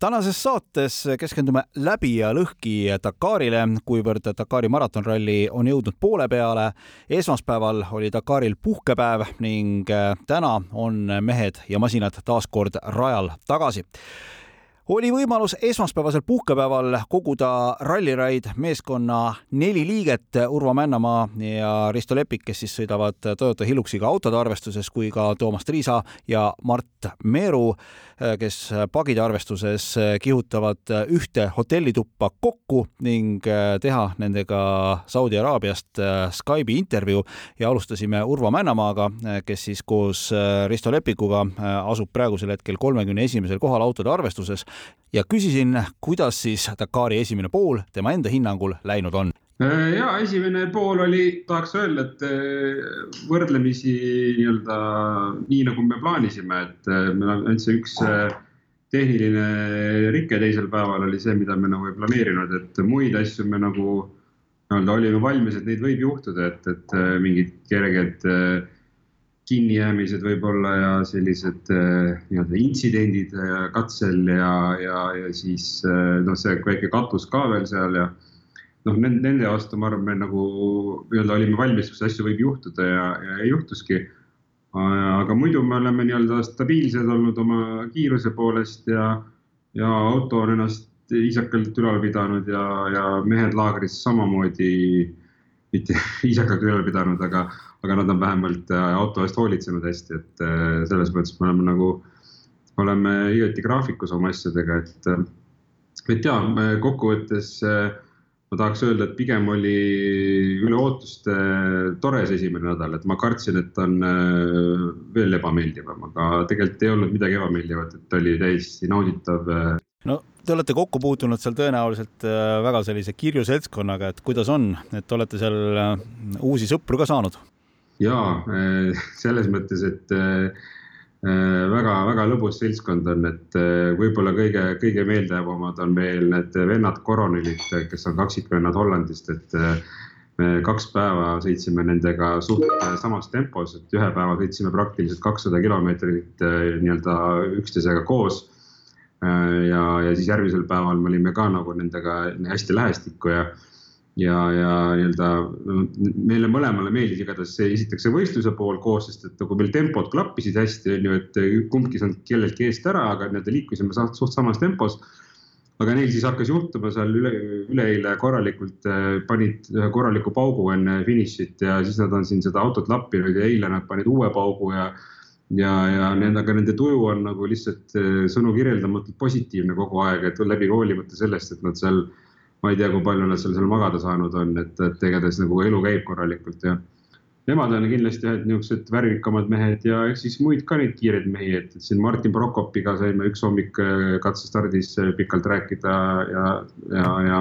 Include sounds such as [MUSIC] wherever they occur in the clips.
tänases saates keskendume läbi ja lõhki Dakarile, kuivõrd Dakari maratonralli on jõudnud poole peale. esmaspäeval oli Dakaril puhkepäev ning täna on mehed ja masinad taas kord rajal tagasi oli võimalus esmaspäevasel puhkepäeval koguda Rallyraid meeskonna neli liiget, Urvo Männamaa ja Risto Lepik, kes siis sõidavad Toyota Hiluxiga autode arvestuses, kui ka Toomas Triisa ja Mart Meeru, kes pagide arvestuses kihutavad ühte hotellituppa kokku ning teha nendega Saudi Araabiast Skype'i intervjuu. Ja alustasime Urvo Männamaaga, kes siis koos Risto Lepikuga asub praegusel hetkel kolmekümne esimesel kohal autode arvestuses. Ja küsisin, kuidas siis Dakari esimene pool tema enda hinnangul läinud on. äh, ja esimene pool oli, tahaks öelda, et äh, võrdlemisi nii-öelda nii nagu me plaanisime, et äh, meil on ainult see üks tehniline rike teisel päeval oli see, mida me nagu ei planeerinud, et muid asju me nagu nii-öelda olime valmis, et neid võib juhtuda, et, et mingid kerged äh, kinnijäämised võib-olla ja sellised äh, nii-öelda intsidendid äh, katsel ja, ja, ja siis äh, noh, see väike katus ka veel seal ja noh, nende vastu ma arvan, me nagu nii-öelda olime valmis, kus asju võib juhtuda ja, ja ei juhtuski. aga muidu me oleme nii-öelda stabiilsed olnud oma kiiruse poolest ja, ja auto on ennast viisakalt ülal pidanud ja, ja mehed laagris samamoodi mitte [LAUGHS] viisakalt ülal pidanud, aga aga nad on vähemalt äh, auto eest hoolitsenud hästi, et äh, selles mõttes me oleme nagu, oleme igati graafikus oma asjadega, et, äh, et ja kokkuvõttes ma tahaks öelda, et pigem oli üle ootuste tore see esimene nädal, et ma kartsin, et on veel ebameeldivam, aga tegelikult ei olnud midagi ebameeldivat, et oli täiesti nauditav. no te olete kokku puutunud seal tõenäoliselt väga sellise kirju seltskonnaga, et kuidas on, et olete seal uusi sõpru ka saanud? ja eh, selles mõttes, et väga-väga eh, lõbus seltskond on, et eh, võib-olla kõige, kõige meeldejäävamad on meil need vennad Koronilid, kes on kaksikvennad Hollandist, et me kaks päeva sõitsime nendega suht samas tempos, et ühe päeva sõitsime praktiliselt kakssada kilomeetrit nii-öelda üksteisega koos. ja, ja siis järgmisel päeval me olime ka nagu nendega hästi lähestikku ja ja, ja nii-öelda meile mõlemale meeldis igatahes see esiteks see võistluse pool koos, sest et nagu meil tempod klappisid hästi, on ju, et kumbki ei saanud kelleltki eest ära, aga nii-öelda liikusime suht samas tempos. aga neil siis hakkas juhtuma seal üle, üleeile korralikult, äh, panid ühe korraliku paugu enne finišit ja siis nad on siin seda autot lappinud ja eile nad panid uue paugu ja ja, ja nende, aga nende tuju on nagu lihtsalt äh, sõnu kirjeldamatult positiivne kogu aeg, et läbi hoolimata sellest, et nad seal äh, ma ei tea, kui palju nad seal, seal magada saanud on, et, et igatahes nagu elu käib korralikult ja. Nemad on kindlasti ühed niisugused värvikamad mehed ja eks siis muid ka neid kiireid mehi, et siin Martin Prokopiga saime üks hommik äh, katsestardis äh, pikalt rääkida ja, ja, ja.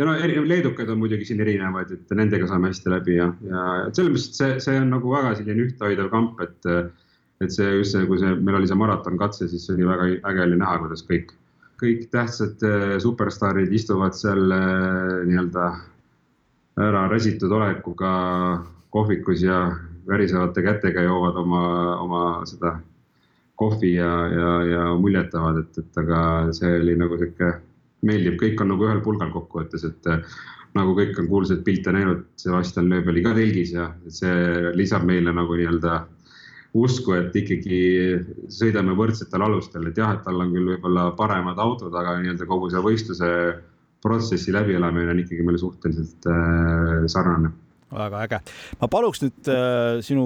ja no leedukad on muidugi siin erinevad, et nendega saame hästi läbi ja, ja selles mõttes, et see, see on nagu väga selline ühtehoidev kamp, et et see just see, kui see, meil oli see maratonkatse, siis oli väga äge oli näha, kuidas kõik kõik tähtsad äh, superstaarid istuvad seal äh, nii-öelda ära räsitud olekuga kohvikus ja värisevate kätega joovad oma, oma seda kohvi ja, ja, ja muljetavad, et, et aga see oli nagu sihuke meeldiv, kõik on nagu ühel pulgal kokkuvõttes, et äh, nagu kõik on kuulsaid pilte näinud, Sebastian Loeb oli ka telgis ja see lisab meile nagu nii-öelda äh, usku, et ikkagi sõidame võrdsetel alustel, et jah, et tal on küll võib-olla paremad autod, aga nii-öelda kogu see võistluse protsessi läbielamine on ikkagi meil suhteliselt äh, sarnane väga äge. ma paluks nüüd äh, sinu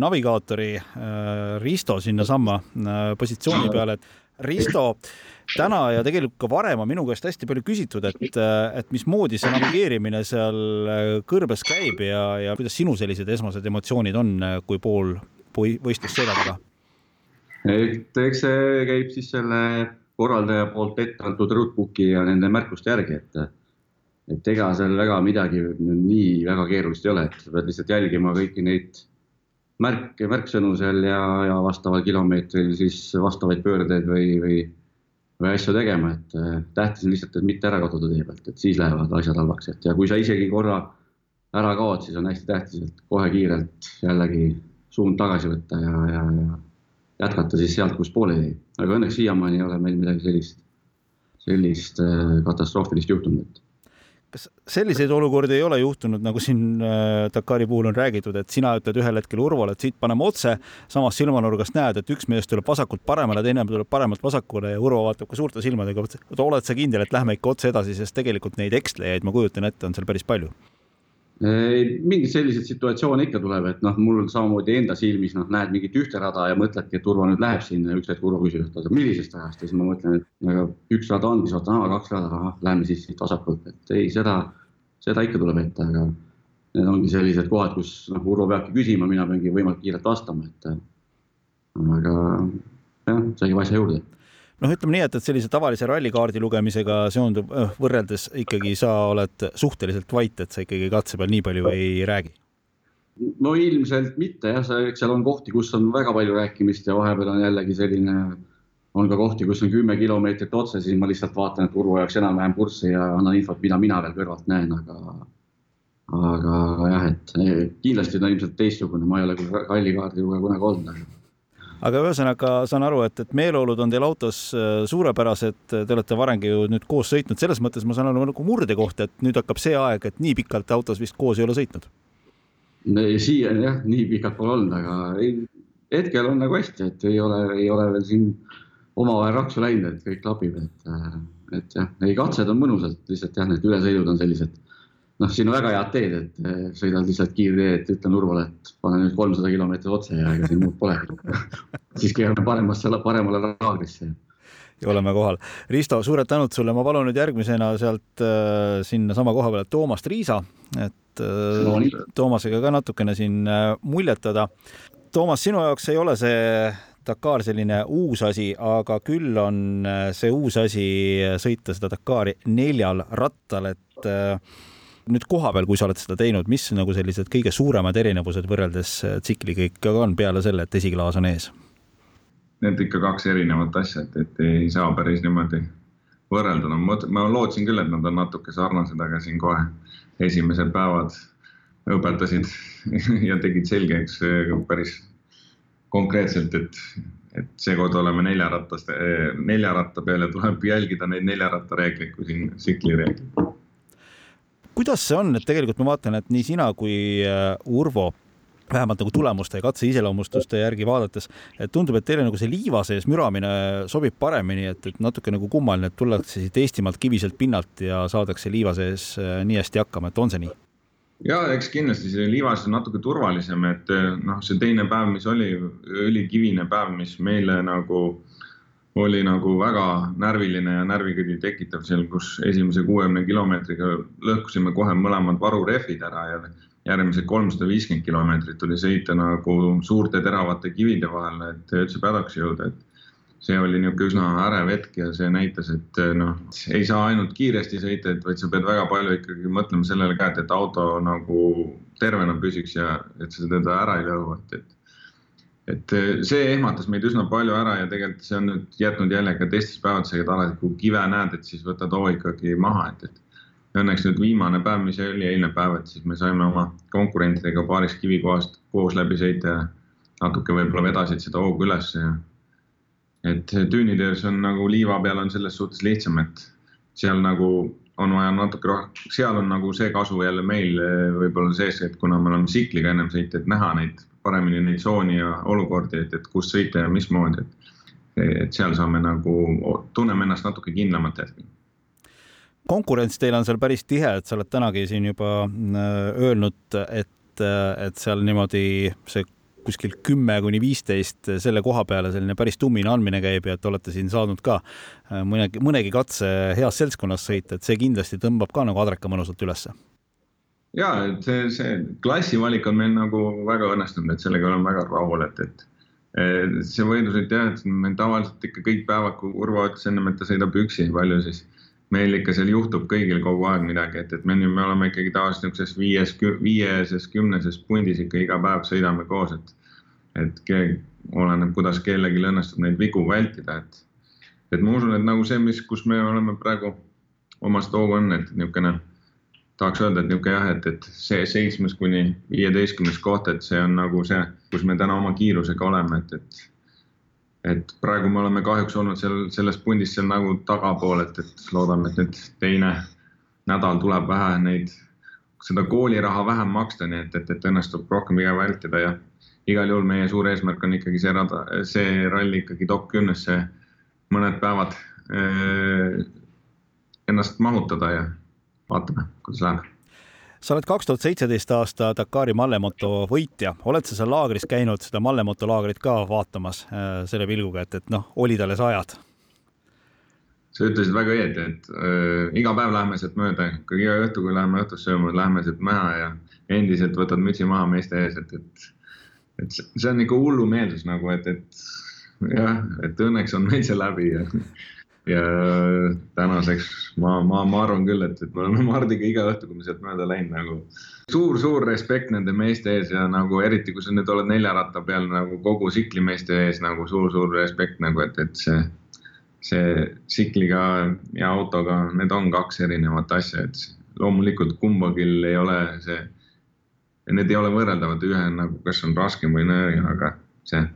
navigaatori äh, Risto sinnasamma äh, positsiooni peale, et Risto, täna ja tegelikult ka varem on minu käest hästi palju küsitud, et, äh, et mismoodi see navigeerimine seal äh, kõrbes käib ja, ja kuidas sinu sellised esmased emotsioonid on, kui pool võistlust selja taga? et eks see käib siis selle korraldaja poolt ette antud roadbook'i ja nende märkuste järgi, et et ega seal väga midagi nii väga keerulist ei ole, et sa pead lihtsalt jälgima kõiki neid märke, märksõnu seal ja, ja vastaval kilomeetril siis vastavaid pöördeid või, või, või asju tegema, et äh, tähtis on lihtsalt, et mitte ära kaduda tee pealt, et siis lähevad asjad halvaks, et ja kui sa isegi korra ära kaod, siis on hästi tähtis, et kohe kiirelt jällegi suund tagasi võtta ja, ja, ja jätkata siis sealt, kus pooleli jäi. aga õnneks siiamaani ei ole meil midagi sellist, sellist äh, katastroofilist juhtunud kas selliseid olukordi ei ole juhtunud, nagu siin äh, Dakari puhul on räägitud, et sina ütled ühel hetkel Urvole, et siit paneme otse, samas silmanurgast näed, et üks mees tuleb vasakult paremale, teine tuleb paremalt vasakule ja Urvo vaatab ka suurte silmadega, et oled sa kindel, et lähme ikka otse edasi, sest tegelikult neid ekslejaid, ma kujutan ette, on seal päris palju mingeid selliseid situatsioone ikka tuleb, et noh, mul samamoodi enda silmis noh, näed mingit ühte rada ja mõtledki, et Urvo nüüd läheb sinna ja üks hetk Urvo küsib, et millisest rajast ja siis ma mõtlen, et aga üks rada ongi, siis vaatan, kaks rada, ahah, lähme siis siit vasakult, et ei, seda, seda ikka tuleb ette, aga need ongi sellised kohad, kus noh, Urvo peabki küsima, mina peangi võimalikult kiirelt vastama, et aga jah, see käib asja juurde noh, ütleme nii, et, et sellise tavalise rallikaardi lugemisega seondub äh, võrreldes ikkagi sa oled suhteliselt vait, et sa ikkagi katse peal nii palju ei räägi? no ilmselt mitte jah, seal on kohti, kus on väga palju rääkimist ja vahepeal on jällegi selline, on ka kohti, kus on kümme kilomeetrit otse, siis ma lihtsalt vaatan, et Urvo jääks enam-vähem kurssi ja annan infot, mida mina veel kõrvalt näen, aga aga jah, et kindlasti ta on ilmselt teistsugune, ma ei ole rallikaardi lugeja kunagi olnud, aga aga ühesõnaga saan aru, et, et meeleolud on teil autos äh, suurepärased, te olete varemgi ju nüüd koos sõitnud, selles mõttes ma saan aru nagu murdekoht, et nüüd hakkab see aeg, et nii pikalt autos vist koos ei ole sõitnud. siiani jah, nii pikalt pole olnud, aga ei, hetkel on nagu hästi, et ei ole, ei ole veel siin omavahel raksu läinud, et kõik klapib, et, äh, et jah, ei katsed on mõnusad, lihtsalt jah, need ülesõidud on sellised noh, siin on väga head teed, et eh, sõidad lihtsalt kiirteed, ütlen Urvale, et pane nüüd kolmsada kilomeetrit otse ja ega siin muud polegi [LAUGHS] siis keerame paremasse, paremale raagrisse. ja oleme kohal. Risto, suured tänud sulle, ma palun nüüd järgmisena sealt äh, sinnasama koha peale Toomast Riisa, et äh, no, Toomasega ka natukene siin äh, muljetada. Toomas, sinu jaoks ei ole see Dakar selline uus asi, aga küll on see uus asi sõita seda Dakari neljal rattal, et äh, nüüd kohapeal, kui sa oled seda teinud, mis nagu sellised kõige suuremad erinevused võrreldes äh, tsikliga on peale selle, et esiklaas on ees? Need ikka kaks erinevat asja, et, et ei saa päris niimoodi võrrelda, no ma, lootsin küll, et nad on natuke sarnased, aga siin kohe esimesed päevad õpetasid [LAUGHS] ja tegid selgeks äh, päris konkreetselt, et, et seekord oleme neljarattast, äh, nelja ratta peal ja tuleb jälgida neid neljarattareegleid kui siin tsikli reegleid kuidas see on, et tegelikult ma vaatan, et nii sina kui äh, Urvo vähemalt nagu tulemuste ja katse iseloomustuste järgi vaadates, et tundub, et teile nagu see liiva sees müramine sobib paremini, et, et natuke nagu kummaline, et tullakse siit Eestimaalt kiviselt pinnalt ja saadakse liiva sees äh, nii hästi hakkama, et on see nii? ja eks kindlasti see liivas on natuke turvalisem, et äh, noh, see teine päev, mis oli ülikivine päev, mis meile nagu oli nagu väga närviline ja närvikõdi tekitav seal, kus esimese kuuekümne kilomeetriga lõhkusime kohe mõlemad varurehvid ära ja järgmised kolmsada viiskümmend kilomeetrit tuli sõita nagu suurte teravate kivide vahel, et üldse pädaks jõuda, et see oli niisugune üsna ärev hetk ja see näitas, et noh, ei saa ainult kiiresti sõita, et vaid sa pead väga palju ikkagi mõtlema sellele ka, et, et auto nagu tervena püsiks ja et sa teda ära ei lõhu, et, et et eh, see ehmatas meid üsna palju ära ja tegelikult see on nüüd jätnud jälje ka teistes päevades, et alati kui kive näed, et siis võta too ikkagi maha, et, et õnneks nüüd viimane päev, mis oli eilne päev, et siis me saime oma konkurentidega paarist kivikohast koos läbi sõita ja natuke võib-olla vedasid seda hoogu üles ja et tüünitöös on nagu liiva peal on selles suhtes lihtsam, et seal nagu on vaja natuke rohkem, seal on nagu see kasu jälle meil eh, võib-olla sees, et kuna me oleme tsikliga ennem sõita, et näha neid paremini neid tsooni ja olukordi, et, et kus sõita ja mismoodi, et, et seal saame nagu, tunneme ennast natuke kindlamalt hetkel konkurents teil on seal päris tihe, et sa oled tänagi siin juba äh, öelnud, et, et seal niimoodi see kuskil kümme kuni viisteist selle koha peale selline päris tummine andmine käib ja et olete siin saanud ka äh, mõnegi, mõnegi katse heas seltskonnas sõita, et see kindlasti tõmbab ka nagu adreka mõnusalt ülesse ja et see, see klassivalik on meil nagu väga õnnestunud, et sellega olen väga rahul, et, et see võidusõit jah, et me tavaliselt ikka kõik päevad, kui Urvo ütles ennem, et ta sõidab üksi palju, siis meil ikka seal juhtub kõigil kogu aeg midagi, et, et me, me oleme ikkagi tavaliselt niisuguses viies, viieses, kümneses pundis ikka iga päev sõidame koos, et, et keegi, oleneb, kuidas kellelgi õnnestub neid vigu vältida, et, et ma usun, et nagu see, mis, kus me oleme praegu omas tooga on, et niisugune, tahaks öelda, et niisugune jah, et, et see seitsmes kuni viieteistkümnes koht, et see on nagu see, kus me täna oma kiirusega oleme, et, et et praegu me oleme kahjuks olnud seal selles pundis seal nagu tagapool, et, et loodame, et nüüd teine nädal tuleb vähe neid, seda kooliraha vähem maksta, nii et, et, et õnnestub rohkem viga vältida ja igal juhul meie suur eesmärk on ikkagi see rada, see ralli ikkagi top kümnesse mõned päevad eh, ennast mahutada ja vaatame, kuidas läheb. Sa oled kaks tuhat seitseteist aasta Dakari mallemoto võitja, oled sa seal laagris käinud seda mallemoto laagrit ka vaatamas äh, selle pilguga, et, et noh, olid alles ajad? sa ütlesid väga õieti, et äh, iga päev läheme sealt mööda, ka iga õhtu, kui läheme õhtust sööma, läheme sealt maha ja endiselt võtad mütsi maha meeste ees, et, et, et see on ikka hullumeelsus nagu, et, et jah, et õnneks on meil see läbi ja [LAUGHS] ja tänaseks ma, ma, ma arvan küll, et, et me oleme Mardiga iga õhtu, kui me sealt mööda läinud nagu suur-suur respekt nende meeste ees ja nagu eriti, kui sa nüüd oled neljaratta peal nagu kogu tsiklimeeste ees nagu suur-suur respekt nagu, et, et see, see tsikliga ja autoga, need on kaks erinevat asja, et loomulikult kumbagi ei ole see, need ei ole võrreldavad, ühe nagu, kas on raskem või nõrgem, aga see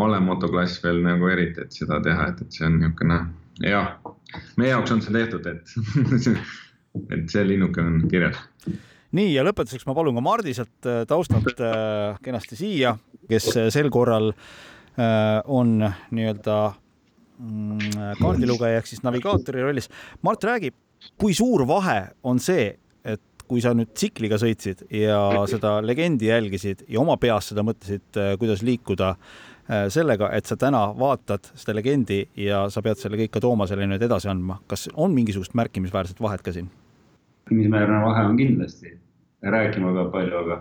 male motoklass veel nagu eriti, et seda teha, et, et see on niisugune jah, meie jaoks on see tehtud, et [LAUGHS] et see linnuke on kirjas. nii ja lõpetuseks ma palun ka Mardiselt äh, taustalt äh, kenasti siia, kes äh, sel korral on nii-öelda mm, kaardilugeja ehk siis navigaatori rollis. Mart räägib, kui suur vahe on see, et kui sa nüüd tsikliga sõitsid ja seda legendi jälgisid ja oma peas seda mõtlesid, kuidas liikuda äh, Äh, sellega, et sa täna vaatad seda legendi ja sa pead selle kõik ka Toomasele nüüd edasi andma. kas on mingisugust märkimisväärset vahet ka siin? märkimisväärne vahe on kindlasti, rääkima peab palju, aga,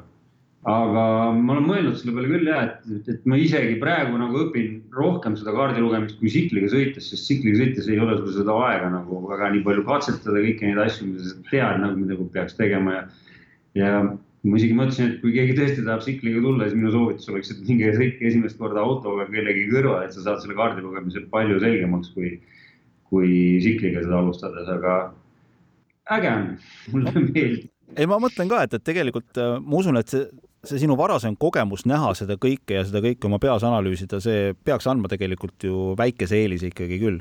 aga ma olen mõelnud selle peale küll ja et, et ma isegi praegu nagu õpin rohkem seda kaardi lugemist kui tsikliga sõites, sest tsikliga sõites ei ole sul seda aega nagu väga nii palju katsetada kõiki neid asju, mida sa tead nagu, mida peaks tegema ja, ja ma isegi mõtlesin, et kui keegi tõesti tahab tsikliga tulla, siis minu soovitus oleks, et minge sõitke esimest korda autoga kellegi kõrval, et sa saad selle kaardi lugemise palju selgemaks kui, kui tsikliga seda alustades, aga äge on, mulle meeldib. ei, ma mõtlen ka, et, et tegelikult äh, ma usun, et see, see sinu varasem kogemus näha seda kõike ja seda kõike oma peas analüüsida, see peaks andma tegelikult ju väikese eelise ikkagi küll.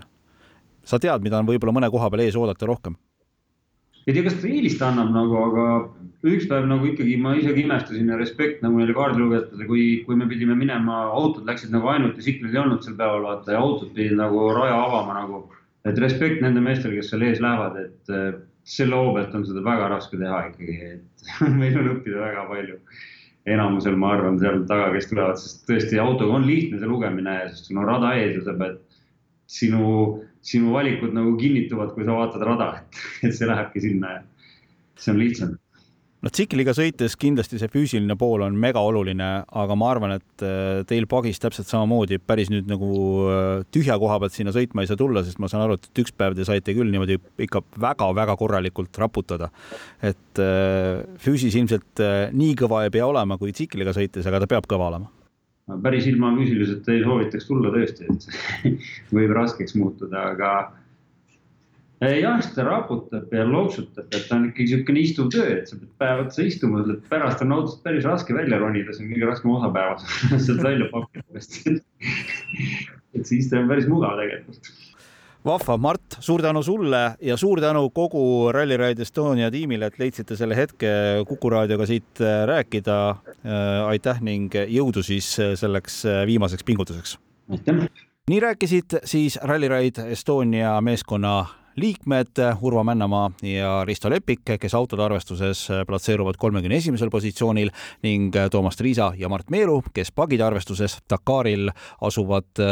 sa tead, mida on võib-olla mõne koha peal ees oodata rohkem ei tea, kas ta eelist annab nagu, aga üks päev nagu ikkagi ma isegi imestasin ja respekt nagu neile kaardilugejatele, kui, kui me pidime minema, autod läksid nagu ainult ja tsikleid ei olnud sel päeval vaata ja autod pidid nagu raja avama nagu. et respekt nende meestele, kes seal ees lähevad, et äh, selle hoo pealt on seda väga raske teha ikkagi, et [LAUGHS] meil on õppida väga palju. enamusel, ma arvan, seal taga, kes tulevad, sest tõesti autoga on lihtne see lugemine, sest sul on rada ees ja sa pead sinu sinu valikud nagu kinnituvad, kui sa vaatad rada, et, et see lähebki sinna ja see on lihtsam no tsikliga sõites kindlasti see füüsiline pool on mega oluline, aga ma arvan, et äh, teil Pagis täpselt samamoodi päris nüüd nagu äh, tühja koha pealt sinna sõitma ei saa tulla, sest ma saan aru, et üks päev te saite küll niimoodi ikka väga-väga korralikult raputada. et äh, füüsis ilmselt nii kõva ei pea olema kui tsikliga sõites, aga ta peab kõva olema päris ilma füüsiliselt ei soovitaks tulla tõesti, et [LAUGHS] võib raskeks muutuda, aga jah, ta raputab ja looksutab, et ta on ikkagi niisugune istuv töö, et sa pead päev otsa istuma, pärast on autost päris raske välja ronida, see on kõige raskem osa päevas [LAUGHS] sealt välja pakkida. [LAUGHS] et see istu on päris mugav tegelikult vahva, Mart, suur tänu sulle ja suur tänu kogu Rally Ride Estonia tiimile, et leidsite selle hetke Kuku raadioga siit äh, rääkida. Äh, aitäh ning jõudu siis äh, selleks viimaseks pingutuseks. aitäh. nii rääkisid siis Rally Ride Estonia meeskonna liikmed Urvo Männamaa ja Risto Lepik, kes autode arvestuses platseeruvad kolmekümne esimesel positsioonil ning Toomas Triisa ja Mart Meelu, kes pagide arvestuses Dakaril asuvad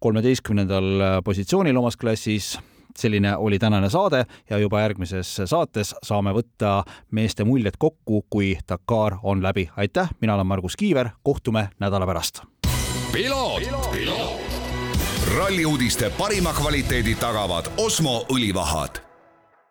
kolmeteistkümnendal positsioonil omas klassis. Selline oli tänane saade ja juba järgmises saates saame võtta meeste muljed kokku, kui Dakar on läbi. aitäh, mina olen Margus Kiiver, kohtume nädala pärast. Ralli uudiste parima kvaliteedi tagavad Osmo õlivahad